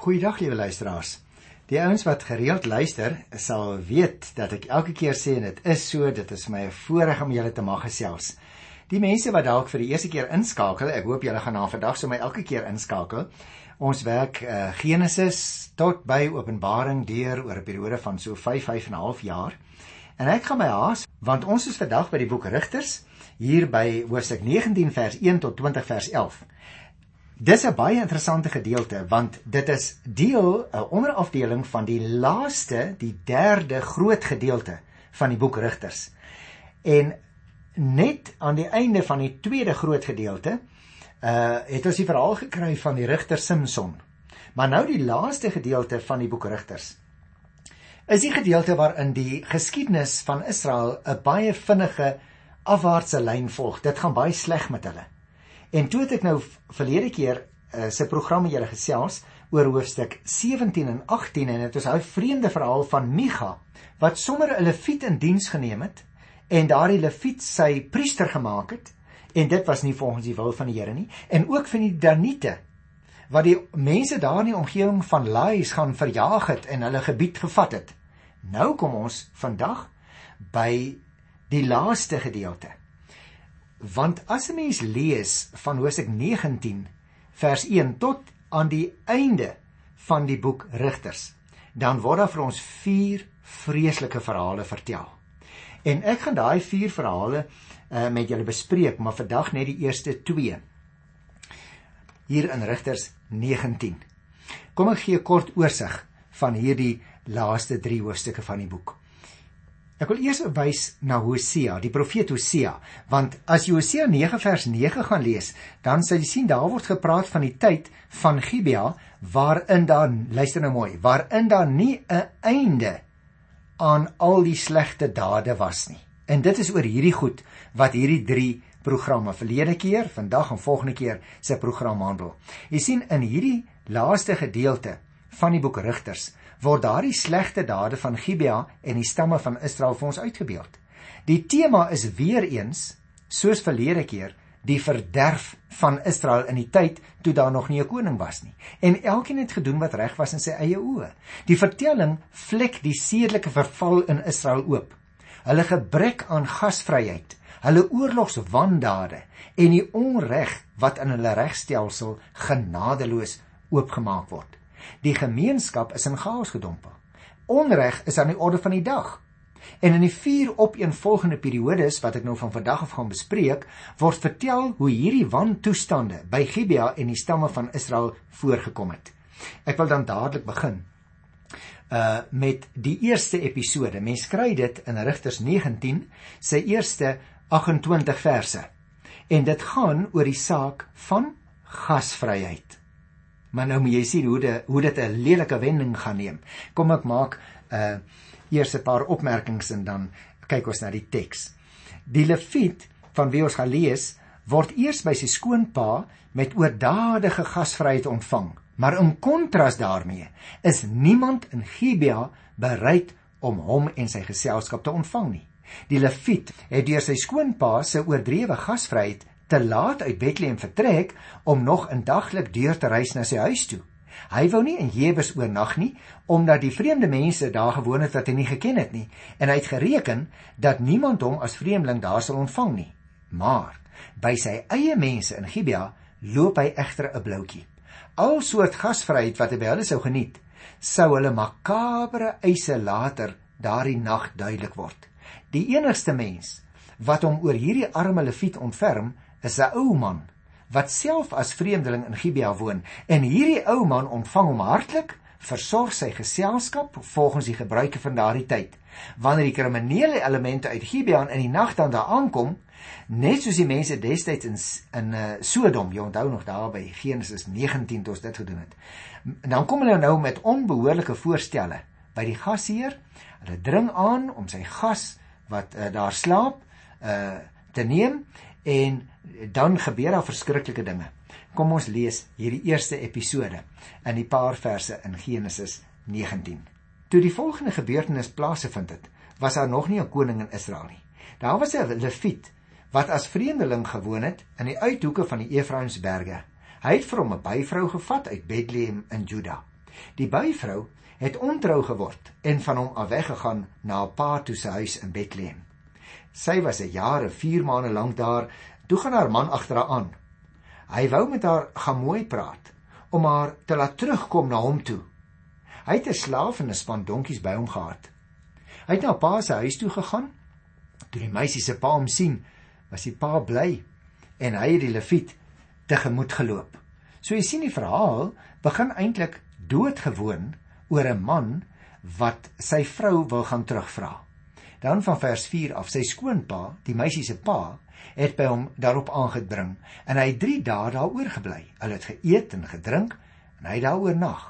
Goeiedag liewe luisteraars. Die ouens wat gereeld luister, sal weet dat ek elke keer sê en dit is so, dit is my voorreg om julle te mag gesels. Die mense wat dalk vir die eerste keer inskakel, ek hoop julle gaan na vandag so my elke keer inskakel. Ons werk uh, Genesis tot by Openbaring deur oor 'n periode van so 5 5 en 'n half jaar. En ek gaan my haas want ons is vandag by die boek Rigters hier by hoofstuk 19 vers 1 tot 20 vers 11. Dis 'n baie interessante gedeelte want dit is deel 'n onderafdeling van die laaste, die derde groot gedeelte van die boek Rigters. En net aan die einde van die tweede groot gedeelte uh het ons die verhaal gekry van die rigter Simson. Maar nou die laaste gedeelte van die boek Rigters is die gedeelte waarin die geskiedenis van Israel 'n baie vinnige afwaartse lyn volg. Dit gaan baie sleg met hulle. En toe het ek nou verlede keer uh, se programme julle gesels oor hoofstuk 17 en 18 en dit was 'n vreemde verhaal van Micha wat sommer 'n leviet in diens geneem het en daardie leviet sy priester gemaak het en dit was nie volgens die wil van die Here nie en ook van die Daniete wat die mense daar in die omgewing van Lais gaan verjaag het en hulle gebied gevat het. Nou kom ons vandag by die laaste gedeelte. Want as 'n mens lees van Hosea 19 vers 1 tot aan die einde van die boek Rigters, dan word daar vir ons vier vreeslike verhale vertel. En ek gaan daai vier verhale uh, met julle bespreek, maar vandag net die eerste 2. Hier in Rigters 19. Kom ek gee 'n kort oorsig van hierdie laaste 3 hoofstukke van die boek. Ek wil eers wys na Hosea, die profeet Hosea, want as jy Hosea 9 vers 9 gaan lees, dan sal jy sien daar word gepraat van die tyd van Gibea waarin daar luister nou mooi, waarin daar nie 'n einde aan al die slegte dade was nie. En dit is oor hierdie goed wat hierdie 3 programme verlede keer, vandag en volgende keer se program handel. Jy sien in hierdie laaste gedeelte van die boek Rigters word daardie slegte dade van Gibea en die stamme van Israel vir ons uitgebeeld. Die tema is weer eens, soos verlede keer, die verderf van Israel in die tyd toe daar nog nie 'n koning was nie. En elkeen het gedoen wat reg was in sy eie oë. Die vertelling vlek die sedelike verval in Israel oop. Hulle gebrek aan gasvryheid, hulle oorlogswandade en die onreg wat in hulle regstelsel genadeloos oopgemaak word. Die gemeenskap is in chaos gedompel. Onreg is aan die orde van die dag. En in die vier opeenvolgende periodes wat ek nou van vandag af gaan bespreek, word vertel hoe hierdie wantoestande by Gibea en die stamme van Israel voorgekom het. Ek wil dan dadelik begin uh met die eerste episode. Mens kry dit in Rigters 19 se eerste 28 verse. En dit gaan oor die saak van gasvryheid. Maar nou moet jy sien hoe dit hoe dit 'n lelike wending gaan neem. Kom ek maak 'n uh, eers 'n paar opmerkings en dan kyk ons na die teks. Die Lewiet van wie ons gaan lees, word eers by sy skoonpa met oordadige gasvryheid ontvang. Maar in kontras daarmee is niemand in Gibea bereid om hom en sy geselskap te ontvang nie. Die Lewiet het deur sy skoonpa se oordrewe gasvryheid te laat uit Bethlehem vertrek om nog in daglik deur te reis na sy huis toe. Hy wou nie in Jebus oornag nie omdat die vreemde mense daar gewoon het wat hy nie geken het nie en hy het gereken dat niemand hom as vreemdeling daar sal ontvang nie. Maar by sy eie mense in Gibea loop hy egter 'n bloutjie. Al soort gasvryheid wat hy by hulle sou geniet, sou hulle makabre eise later daardie nag duidelik word. Die enigste mens wat hom oor hierdie arme leviet ontferm, is 'n ou man wat self as vreemdeling in Gibea woon en hierdie ou man ontvang hom hartlik, versorg sy geselskap volgens die gebruike van daardie tyd. Wanneer die kriminele elemente uit Gibea in die nag dan daar aankom, net soos die mense destyds in in uh, Sodom, jy onthou nog daar by Genesis 19 toe ons dit gedoen het. Dan kom hulle nou met onbehoorlike voorstelle by die gasheer. Hulle dring aan om sy gas wat uh, daar slaap uh te neem en dan gebeur daar verskriklike dinge. Kom ons lees hierdie eerste episode in die paar verse in Genesis 19. Toe die volgende gebeurtenis plaasgevind het, was daar nog nie 'n koning in Israel nie. Daar was 'n Lewiet wat as vreemdeling gewoon het in die uithoeke van die Efraimsberge. Hy het vir hom 'n byvrou gevat uit Bethlehem in Juda. Die byvrou het ontrou geword en van hom af weggegaan na haar pa toe se huis in Bethlehem. Sy was 'n jaar en 4 maande lank daar, toe gaan haar man agter haar aan. Hy wou met haar gaan mooi praat om haar te laat terugkom na hom toe. Hy het 'n slaaf en 'n span donkies by hom gehad. Hy het na pa se huis toe gegaan. Toe die meisie se pa hom sien, was die pa bly en hy het die leviet tegemoet geloop. So jy sien die verhaal begin eintlik doodgewoon oor 'n man wat sy vrou wil gaan terugvra. Dan van vers 4 af sy skoonpa, die meisie se pa, het by hom daarop aangedring en hy het 3 dae daaroor gebly. Hulle het geëet en gedrink en hy daaroor nag.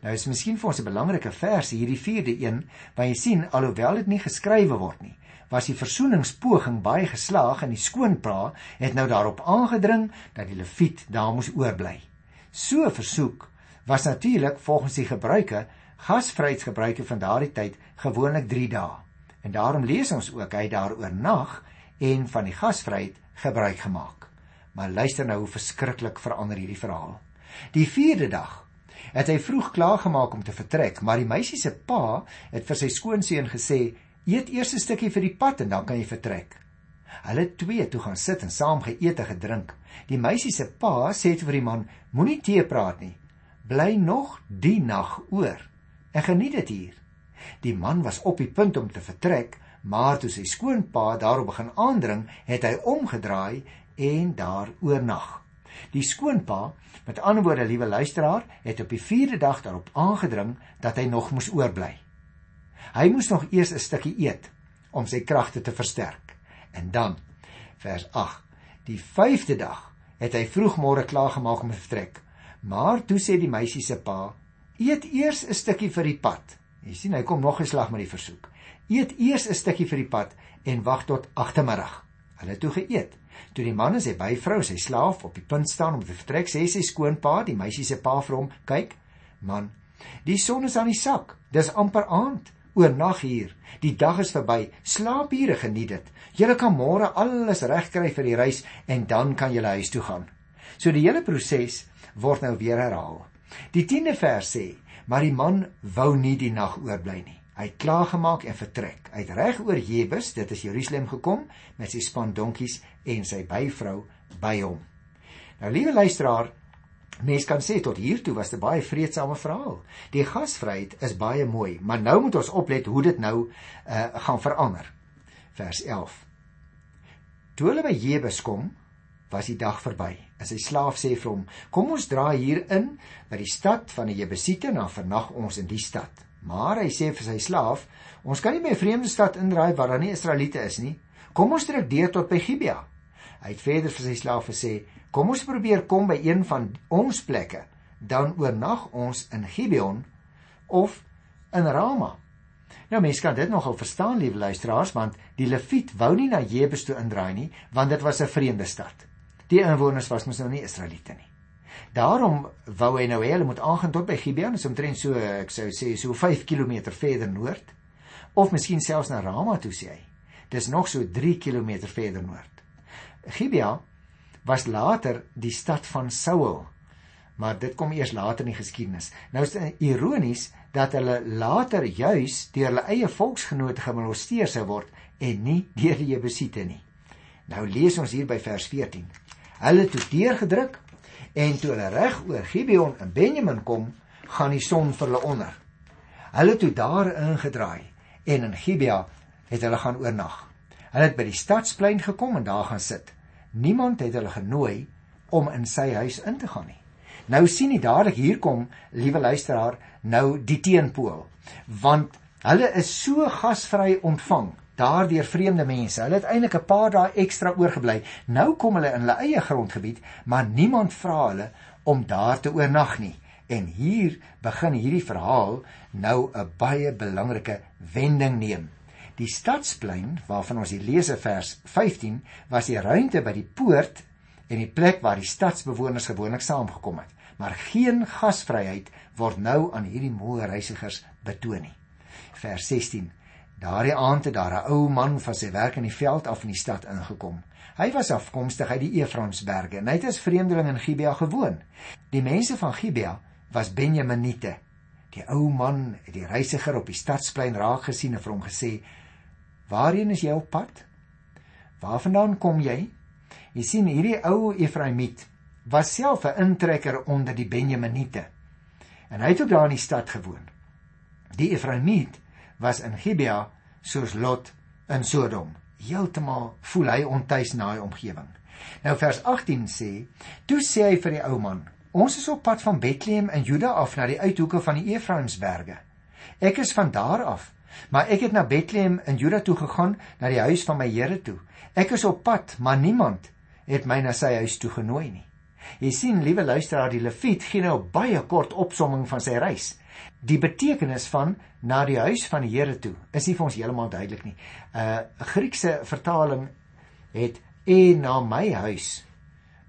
Nou is miskien vir ons 'n belangrike vers hierdie 4de een, want jy sien alhoewel dit nie geskrywe word nie, was die versoeningspoging baie geslaag en die skoonpa het nou daarop aangedring dat die leviet daar moes oorbly. So versoek was natuurlik volgens die gebruike gasvryheidsgebruike van daardie tyd gewoonlik 3 dae. En daarom lees ons ook hy daaroor nag en van die gasvryheid gebruik gemaak. Maar luister nou hoe verskriklik verander hierdie verhaal. Die 4de dag het hy vroeg klaar gemaak om te vertrek, maar die meisie se pa het vir sy skoonseun gesê: "Eet eers 'n stukkie vir die pad en dan kan jy vertrek." Hulle twee toe gaan sit en saam geëet en gedrink. Die meisie se pa sê vir die man: "Moenie tee praat nie. Bly nog die nag oor." en geniet dit hier. Die man was op die punt om te vertrek, maar toe sy skoonpa daarop begin aandring, het hy omgedraai en daar oornag. Die skoonpa, met ander woorde, liewe luisteraar, het op die 4de dag daarop aangedring dat hy nog moes oorbly. Hy moes nog eers 'n stukkie eet om sy kragte te versterk. En dan vers 8. Die 5de dag het hy vroegmôre klaar gemaak om te vertrek. Maar toe sê die meisie se pa: Eet eers 'n stukkie vir die pad. Jy sien, hy kom nog 'n slag met die versoek. Eet eers 'n stukkie vir die pad en wag tot agtermiddag. Hulle het toe geëet. Toe die man en sy byvrou, sy slaaf op die punt staan om te vertrek, sê sy skoonpa, die meisie se pa vir hom: "Kyk, man, die son is aan die sak. Dis amper aand. Oornag hier. Die dag is verby. Slaap hier en geniet dit. Julle kan môre alles regkry vir die reis en dan kan julle huis toe gaan." So die hele proses word nou weer herhaal. Die 10de vers sê: "Maar die man wou nie die nag oorbly nie. Hy het klaar gemaak en vertrek. Hy het reg oor Jebus, dit is Jerusalem gekom met sy span donkies en sy byvrou by hom." Nou liewe luisteraar, mens kan sê tot hier toe was dit baie vreedsame verhaal. Die gasvryheid is baie mooi, maar nou moet ons oplet hoe dit nou uh, gaan verander. Vers 11. Toe hulle by Jebus kom, was die dag verby. En sy slaaf sê vir hom: "Kom ons draai hier in by die stad van die Jebusiete dan vernag ons in die stad." Maar hy sê vir sy slaaf: "Ons kan nie by 'n vreemde stad indraai waar daar nie Israeliete is nie. Kom ons trek deur tot by Gibea." Hy het verder vir sy slaaf gesê: "Kom ons probeer kom by een van ons plekke, dan oornag ons in Gibeon of in Rama." Nou mense kan dit nogal verstaan, liewe luisteraars, want die Lewiet wou nie na Jebus toe indraai nie, want dit was 'n vreemde stad. Die inwoners was mos nou nie Israeliete nie. Daarom wou hy nou hê hulle moet aangaan tot by Gibeon, so omtrent so ek sou sê so 5 km verder noord of miskien selfs na Rama toe sê hy. Dis nog so 3 km verder noord. Gibeon was later die stad van Saul. Maar dit kom eers later in die geskiedenis. Nou is dit ironies dat hulle later juis deur hulle eie volksgenote gemolesteer sou word en nie deur die Jebusiete nie. Nou lees ons hier by vers 14. Hulle het deurgedruk en toe hulle reg oor Gibeon en Benjamin kom, gaan die son vir hulle onder. Hulle toe daar ingedraai en in Gibea het hulle gaan oornag. Hulle het by die stadsplein gekom en daar gaan sit. Niemand het hulle genooi om in sy huis in te gaan nie. Nou sien jy dadelik hier kom, liewe luisteraar, nou die teenpool. Want hulle is so gasvry ontvang daardeur vreemde mense. Hulle het eintlik 'n paar dae ekstra oorgebly. Nou kom hulle in hulle eie grondgebied, maar niemand vra hulle om daar te oornag nie. En hier begin hierdie verhaal nou 'n baie belangrike wending neem. Die stadsplein waarvan ons hier lees in vers 15 was die ruimte by die poort en die plek waar die stadsbewoners gewoonlik saamgekom het. Maar geen gasvryheid word nou aan hierdie moeë reisigers betoon nie. Vers 16 Daardie aand het daar 'n ou man van sy werk in die veld af in die stad ingekom. Hy was afkomstig uit die Efraimsberge en hy het as vreemdeling in Gibea gewoon. Die mense van Gibea was Benjaminite. Die ou man het die reisiger op die stadsplein raak gesien en vir hom gesê: "Waarheen is jy op pad? Waarvandaan kom jy?" Jy sien hierdie ou Efraimiet was self 'n intrekker onder die Benjaminite. En hy het ook daar in die stad gewoon. Die Efraimiet was in Gibea soos Lot in Sodom. Heeltemal voel hy ontuis na hy omgewing. Nou vers 18 sê: "Toe sê hy vir die ou man: Ons is op pad van Bethlehem in Juda af na die uithoeke van die Efraimsberge. Ek is van daar af, maar ek het na Bethlehem in Juda toe gegaan, na die huis van my Here toe. Ek is op pad, maar niemand het my na sy huis toe genooi nie. Jy sien, liewe luisteraar, die Lewiet gee nou baie kort opsomming van sy reis. Die betekenis van na die huis van die Here toe is nie vir ons heeltemal duidelik nie. 'n uh, Griekse vertaling het en na my huis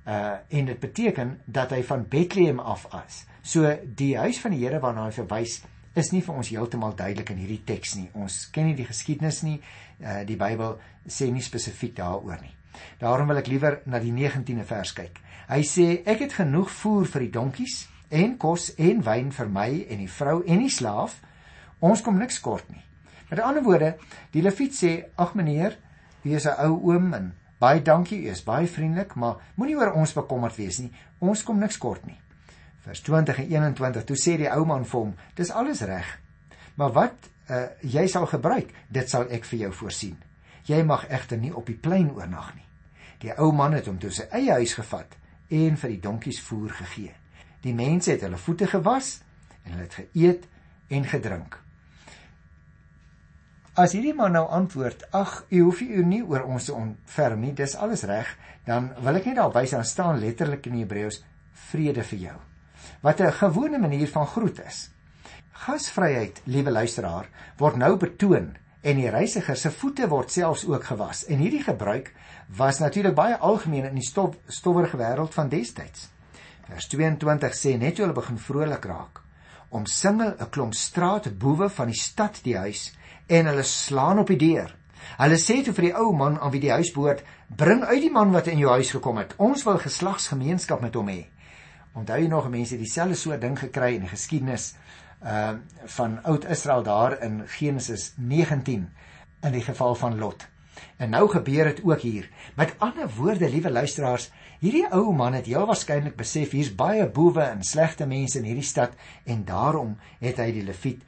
uh en dit beteken dat hy van Bethlehem af is. So die huis van die Here waarna hy verwys is nie vir ons heeltemal duidelik in hierdie teks nie. Ons ken nie die geskiedenis nie. Uh die Bybel sê nie spesifiek daaroor nie. Daarom wil ek liewer na die 19de vers kyk. Hy sê ek het genoeg voer vir die donkies en kos en wyn vir my en die vrou en die slaaf. Ons kom niks kort nie. Met ander woorde, die Lewiet sê: "Ag meneer, wie is 'n ou oom en Baie dankie, u is baie vriendelik, maar moenie oor ons bekommerd wees nie. Ons kom niks kort nie. Vers 20 en 21. Toe sê die ou man vir hom: "Dis alles reg. Maar wat uh, jy sal gebruik, dit sal ek vir jou voorsien. Jy mag egter nie op die plein oornag nie." Die ou man het hom toe sy eie huis gevat en vir die donkies voer gegee. Die mense het hulle voete gewas en hulle het geëet en gedrink. As hierdie man nou antwoord: "Ag, u hoef u nie oor ons te ontferm nie, dis alles reg," dan wil ek net daar wys aan staan letterlik in Hebreëus: "Vrede vir jou." Wat 'n gewone manier van groet is. Gasvryheid, liewe luisteraar, word nou betoon en die reisiger se voete word selfs ook gewas. En hierdie gebruik was natuurlik baie algemeen in die stof, stowwerige wêreld van destyds. Vers 22 sê net jy hulle begin vrolik raak. Omsingel 'n klomp straatboewe van die stad die huis en hulle slaan op die deur. Hulle sê toe vir die ou man aan wie die huis behoort: "Bring uit die man wat in jou huis gekom het. Ons wil geslagsgemeenskap met hom hê." Onthou jy nog mense dieselfde soort ding gekry in die geskiedenis uh van oud Israel daar in Genesis 19 in die geval van Lot. En nou gebeur dit ook hier. Met ander woorde, liewe luisteraars, hierdie ou man het heel waarskynlik besef hier's baie boewe en slegte mense in hierdie stad en daarom het hy die Lewiet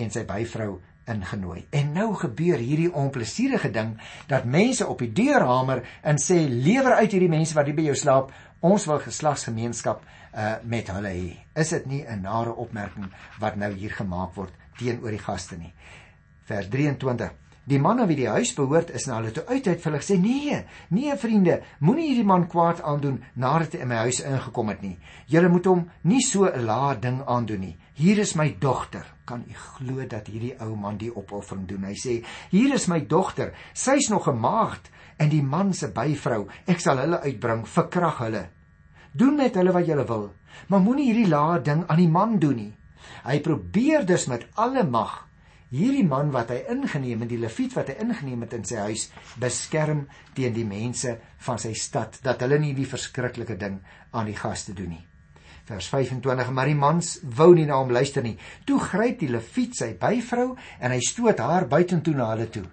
en sy byvrou ingenooi. En nou gebeur hierdie onplesierige ding dat mense op die deur hamer en sê lewer uit hierdie mense wat hier by jou slaap. Ons wil geslagsgemeenskap uh met hulle hê. Is dit nie 'n nare opmerking wat nou hier gemaak word teenoor die gaste nie? Vers 23 Die man aan wie die huis behoort is na hulle toe uit het vir hulle gesê: "Nee, nee vriende, moenie hierdie man kwaad aandoen nadat hy in my huis ingekom het nie. Julle moet hom nie so 'n lae ding aandoen nie. Hier is my dogter." Kan u glo dat hierdie ou man die opoffering doen? Hy sê: "Hier is my dogter. Sy's nog 'n maagd en die man se byvrou. Ek sal hulle uitbring, verkrag hulle. Doen met hulle wat julle wil, maar moenie hierdie lae ding aan die man doen nie." Hy probeer dus met alle mag hierdie man wat hy ingeneem het, die leviet wat hy ingeneem het in sy huis, beskerm teen die mense van sy stad dat hulle nie die verskriklike ding aan die gaste doen nie. Vers 25: Maar die mans wou nie na hom luister nie. Toe gryp die leviet sy byvrou en hy stoot haar buitentoe na hulle toe.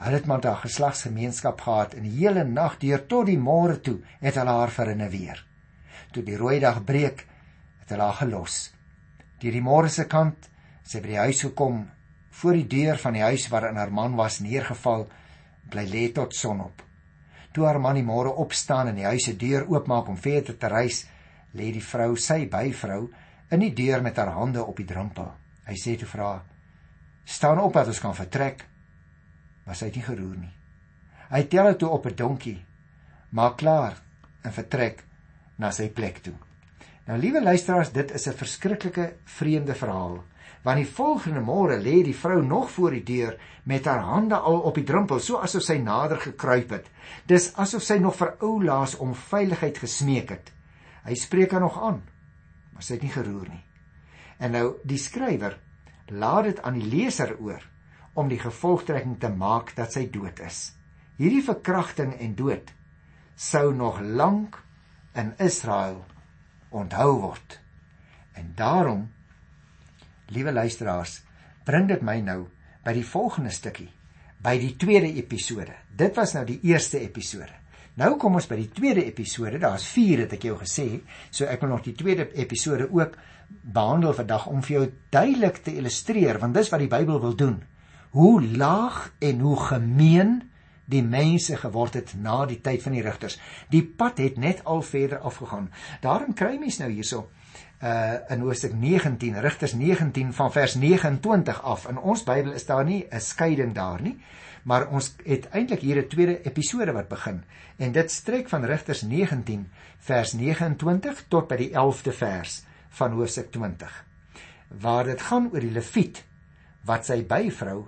Hulle het maar 'n geslagsgemeenskap gehad en die hele nag deur tot die môre toe het hulle haar verinne weer. Toe die rooi dag breek, het hulle haar gelos. Deur die môre se kant sy by die huis gekom voor die deur van die huis waarin haar man was neergeval, bly lê tot sonop. Toe haar man die môre opstaan en die huis se deur oopmaak om verder te reis, lê die vrou, sy byvrou, in die deur met haar hande op die drempel. Hy sê toe vra: "Staan op dat ons kan vertrek." Maar sy het nie geroer nie. Hy tel haar toe op 'n donkie, maak klaar en vertrek na sy plek toe. Nou liewe luisteraars, dit is 'n verskriklike vreemde verhaal. Want die volgende môre lê die vrou nog voor die deur met haar hande al op die drempel so asof sy nader gekruip het. Dis asof sy nog vir ou laas om veiligheid gesmeek het. Hy spreek haar nog aan maar sy het nie geroer nie. En nou die skrywer laat dit aan die leser oor om die gevolgtrekking te maak dat sy dood is. Hierdie verkrachting en dood sou nog lank in Israel onthou word En daarom liewe luisteraars, bring dit my nou by die volgende stukkie, by die tweede episode. Dit was nou die eerste episode. Nou kom ons by die tweede episode. Daar's 4 het ek jou gesê, so ek wil nog die tweede episode ook behandel vandag om vir jou duidelik te illustreer want dis wat die Bybel wil doen. Hoe laag en hoe gemeen die mense geword het na die tyd van die rigters. Die pad het net al verder afgegaan. Daarom kry mens nou hierso uh in Hoofstuk 19, Rigters 19 van vers 29 af. In ons Bybel is daar nie 'n skeiding daar nie, maar ons het eintlik hier 'n tweede episode wat begin. En dit strek van Rigters 19 vers 29 tot by die 11de vers van Hoofstuk 20. Waar dit gaan oor die Lewiet wat sy byvrou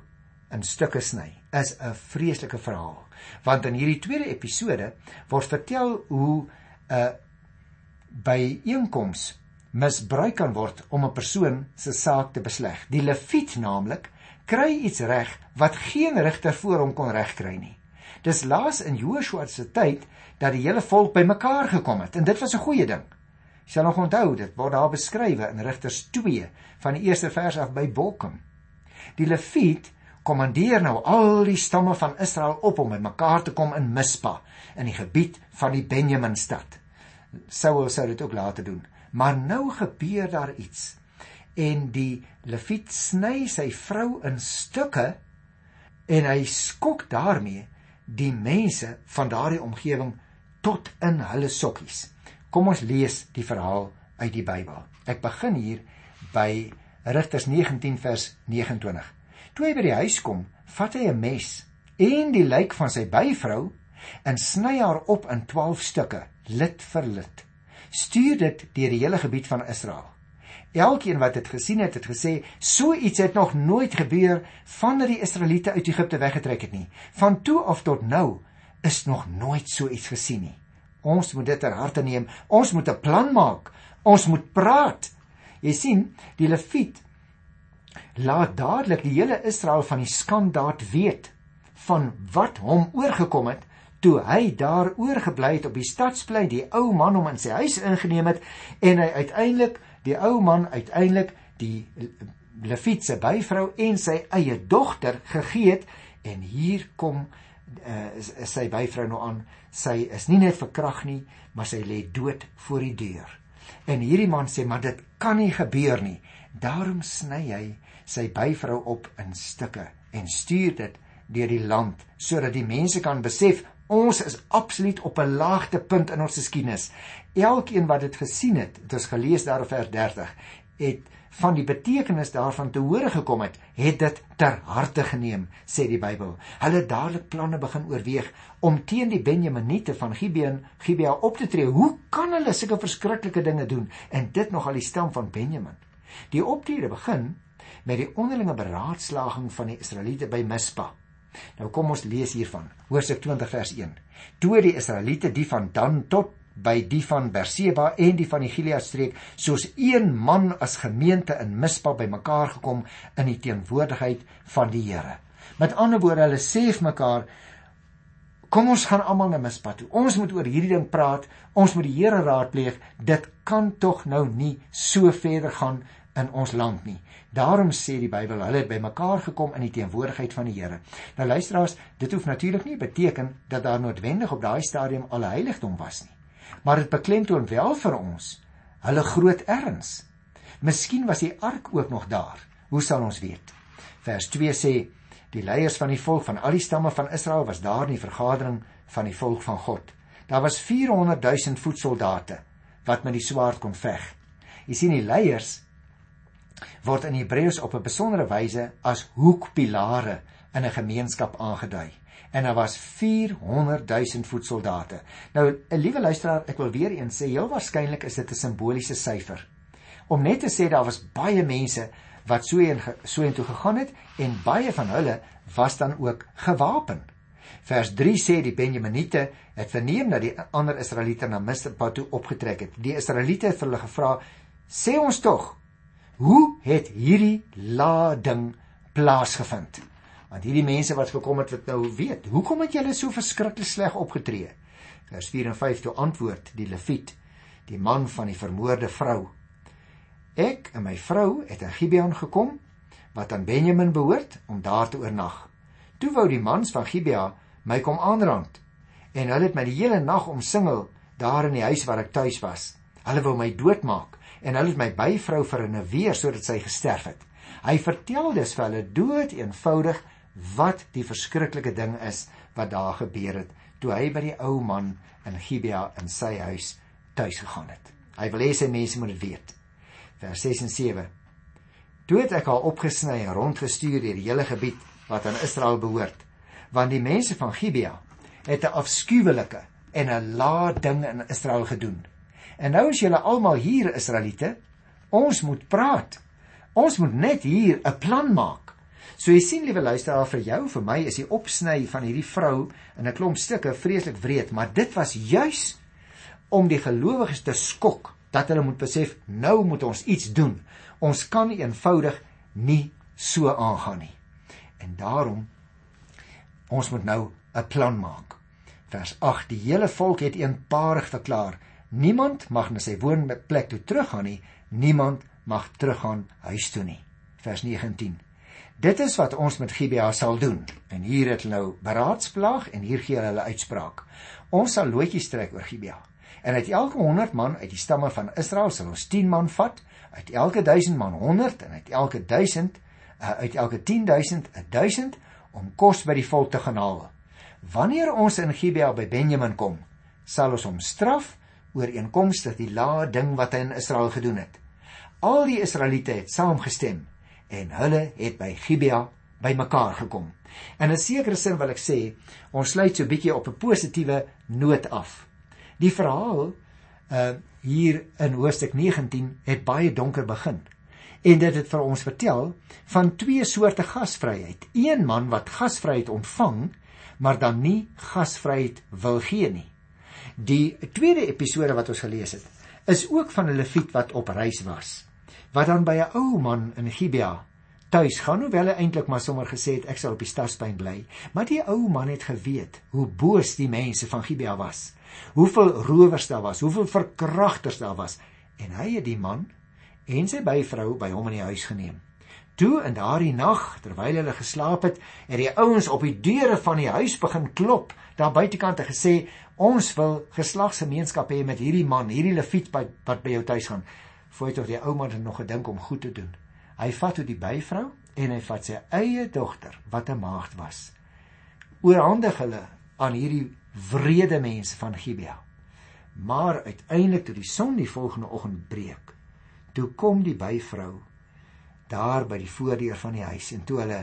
in stukke sny is 'n vreeslike verhaal want in hierdie tweede episode word vertel hoe 'n byeenkoms misbruik kan word om 'n persoon se saak te besleg. Die leviet naamlik kry iets reg wat geen regter voor hom kon regkry nie. Dis laas in Joshua se tyd dat die hele volk bymekaar gekom het en dit was 'n goeie ding. Jy sal nog onthou dit word daar beskrywe in Rigters 2 van die eerste vers af by Bokum. Die leviet kommandeer nou al die stamme van Israel op om bymekaar te kom in Mispa in die gebied van die Benjamin stad. Saul sou dit ook later doen, maar nou gebeur daar iets. En die Lewiet sny sy vrou in stukke en hy skok daarmee die mense van daardie omgewing tot in hulle sokkies. Kom ons lees die verhaal uit die Bybel. Ek begin hier by Rigters 19 vers 29. Toe hy by die huis kom, vat hy 'n mes en die lijk van sy byvrou en sny haar op in 12 stukke, lid vir lid. Stuur dit deur die hele gebied van Israel. Elkeen wat dit gesien het, het gesê, so iets het nog nooit gebeur vandat die Israeliete uit Egipte weggetrek het nie. Van toe af tot nou is nog nooit so iets gesien nie. Ons moet dit ter harte neem. Ons moet 'n plan maak. Ons moet praat. Jy sien, die Lewiet laat dadelik die hele Israel van die skandaad weet van wat hom oorgekom het toe hy daar oorgebly het op die stadsplein die ou man hom in sy huis ingeneem het en hy uiteindelik die ou man uiteindelik die Lewietse byvrou en sy eie dogter gegee het en hier kom uh, sy byvrou nou aan. Sy is nie net verkrag nie maar sy lê dood voor die deur. En hierdie man sê maar dit kan nie gebeur nie daarom sny hy sy byvrou op in stukke en stuur dit deur die land sodat die mense kan besef ons is absoluut op 'n laagtepunt in ons geskiedenis. Elkeen wat dit gesien het, dit is gelees daar op vers 30, het van die betekenis daarvan te hore gekom het, het dit ter harte geneem, sê die Bybel. Hulle het dadelik planne begin oorweeg om teen die Benjaminiete van Gibeon, Gibea op te tree. Hoe kan hulle sulke verskriklike dinge doen en dit nog al die stam van Benjamin? Die optrede begin met die onderlinge beraadslaging van die Israeliete by Mispa. Nou kom ons lees hiervan. Hoofstuk 20 vers 1. Toe die Israeliete die van Dan tot by die van Berseba en die van die Gilead streek soos een man as gemeente in Mispa bymekaar gekom in die teenwoordigheid van die Here. Met ander woorde, hulle sê vir mekaar Kom ons gaan almal na Mispa toe. Ons moet oor hierdie ding praat. Ons moet die Here raadpleeg. Dit kan tog nou nie so verder gaan in ons land nie. Daarom sê die Bybel, hulle het bymekaar gekom in die teenwoordigheid van die Here. Nou luisteraars, dit hoef natuurlik nie beteken dat daar noodwendig op daai stadium al heiligdom was nie. Maar dit beklemtoon wel vir ons hulle groot erns. Miskien was die ark ook nog daar. Hoe sal ons weet? Vers 2 sê die leiers van die volk van al die stamme van Israel was daar in die vergadering van die volk van God. Daar was 400 000 voetsoldate wat met die swaard kon veg. Jy sien die leiers word in Hebreëus op 'n besondere wyse as hoekpilare in 'n gemeenskap aangedui. En daar was 400 000 voetsoldate. Nou, 'n liewe luisteraar, ek wil weer eens sê, heel waarskynlik is dit 'n simboliese syfer. Om net te sê daar was baie mense wat so en so en toe gegaan het en baie van hulle was dan ook gewapen. Vers 3 sê die Benjaminiete het verneem dat die ander Israeliete na Mispa toe opgetrek het. Die Israeliete het vir hulle gevra: "Sê ons tog, Hoe het hierdie lading plaasgevind? Want hierdie mense wat gekom het wat nou weet, hoekom het julle so verskriklik sleg opgetree? Vers 4 en 5 toe antwoord die Lewiet, die man van die vermoorde vrou. Ek en my vrou het in Gibeon gekom wat aan Benjamin behoort om daar te oornag. Toe wou die mans van Gibea my kom aanrand en hulle het my die hele nag omsingel daar in die huis waar ek tuis was. Hulle wou my doodmaak en hulle het my byvrou vir 'n weer sodat sy gesterf het. Hy vertel dus vir hulle dood eenvoudig wat die verskriklike ding is wat daar gebeur het toe hy by die ou man in Gibea in sy huis tuis gegaan het. Hy wil hê sy mense moet dit weet. Vers 6 en 7. Toe het ek haar opgesny en rondgestuur deur die hele gebied wat aan Israel behoort, want die mense van Gibea het 'n afskuwelike en 'n lae ding in Israel gedoen. En nou is julle almal hier Israeliete, ons moet praat. Ons moet net hier 'n plan maak. So jy sien liewe luisteraar vir jou vir my is die opsny van hierdie vrou in 'n klomp stukke vreeslik wreed, maar dit was juis om die gelowiges te skok dat hulle moet besef nou moet ons iets doen. Ons kan eenvoudig nie so aangaan nie. En daarom ons moet nou 'n plan maak. Vers 8: Die hele volk het eenparig verklaar: Niemand mag na sy woonplek toe teruggaan nie, niemand mag teruggaan huis toe nie. Vers 19: Dit is wat ons met Gibea sal doen. En hier het hulle nou beraadsplaag en hier gee hulle uitspraak. Ons sal loetjies trek oor Gibea. En uit elke 100 man uit die stamme van Israel sal ons 10 man vat uit elke 1000 man 100 en uit elke 1000 uh, uit elke 10000 1000 om kos by die volk te gaan haal. Wanneer ons in Gibea by Benjamin kom, sal ons hom straf ooreenkomstig die laa ding wat hy in Israel gedoen het. Al die Israeliete het saamgestem en hulle het by Gibea bymekaar gekom. In 'n sekere sin wil ek sê, ons sluit so 'n bietjie op 'n positiewe noot af. Die verhaal uh hier in hoofstuk 19 het baie donker begin. En dit het vir ons vertel van twee soorte gasvryheid. Een man wat gasvryheid ontvang, maar dan nie gasvryheid wil gee nie. Die tweede episode wat ons gelees het, is ook van 'n leviet wat op reis was, wat dan by 'n ou man in Gibea tuis gaan, hoewel hy eintlik maar sommer gesê het ek sal op die stadspyn bly, maar die ou man het geweet hoe boos die mense van Gibea was hoeveel rowers daar was, hoeveel verkragters daar was en hy het die man en sy byvrou by hom in die huis geneem. Toe in daardie nag, terwyl hulle geslaap het, het die ouens op die deure van die huis begin klop, daar buitekant en gesê: "Ons wil geslagsgemeenskap hê met hierdie man, hierdie leviet wat by jou tuis gaan." Voordat tog die ou man nog gedink om goed te doen. Hy vat toe die byvrou en hy vat sy eie dogter wat 'n maagd was. Oorhandig hulle aan hierdie wrede mense van Gibea. Maar uiteindelik toe die son die volgende oggend breek, toe kom die byvrou daar by die voordeur van die huis en toe hulle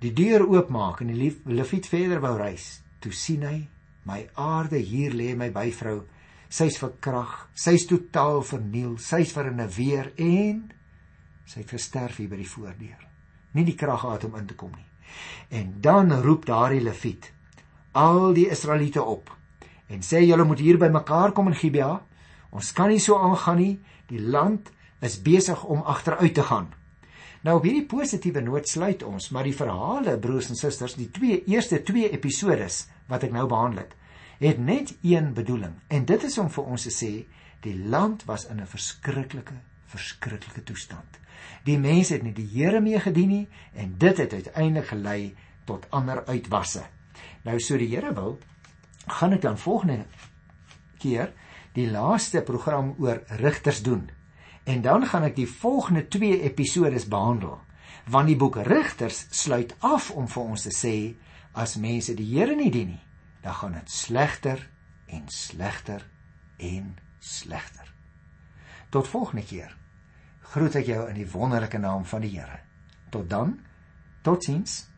die deur oopmaak en die leviet verder wou reis, toe sien hy my aarde hier lê my byvrou. Sy's verkrag, sy's totaal verniel, sy's vir 'n weer en sy het gesterf hier by die voordeur. Nie die krag gehad om in te kom nie. En dan roep daardie leviet al die Israeliete op en sê julle moet hier bymekaar kom in Gibea. Ons kan nie so aangaan nie. Die land is besig om agteruit te gaan. Nou op hierdie positiewe noot sluit ons, maar die verhale broers en susters, die twee eerste twee episodes wat ek nou behandel het, het net een bedoeling en dit is om vir ons te sê die land was in 'n verskriklike verskriklike toestand. Die mense het nie die Here mee gedien nie en dit het uiteindelik gelei tot ander uitwasse. Nou so die Here wil, gaan ek dan volgende keer die laaste program oor rigters doen. En dan gaan ek die volgende 2 episodes behandel. Want die boek Rigters sluit af om vir ons te sê as mense die Here nie dien nie, dan gaan dit slegter en slegter en slegter. Tot volgende keer. Groet ek jou in die wonderlike naam van die Here. Tot dan. Totsiens.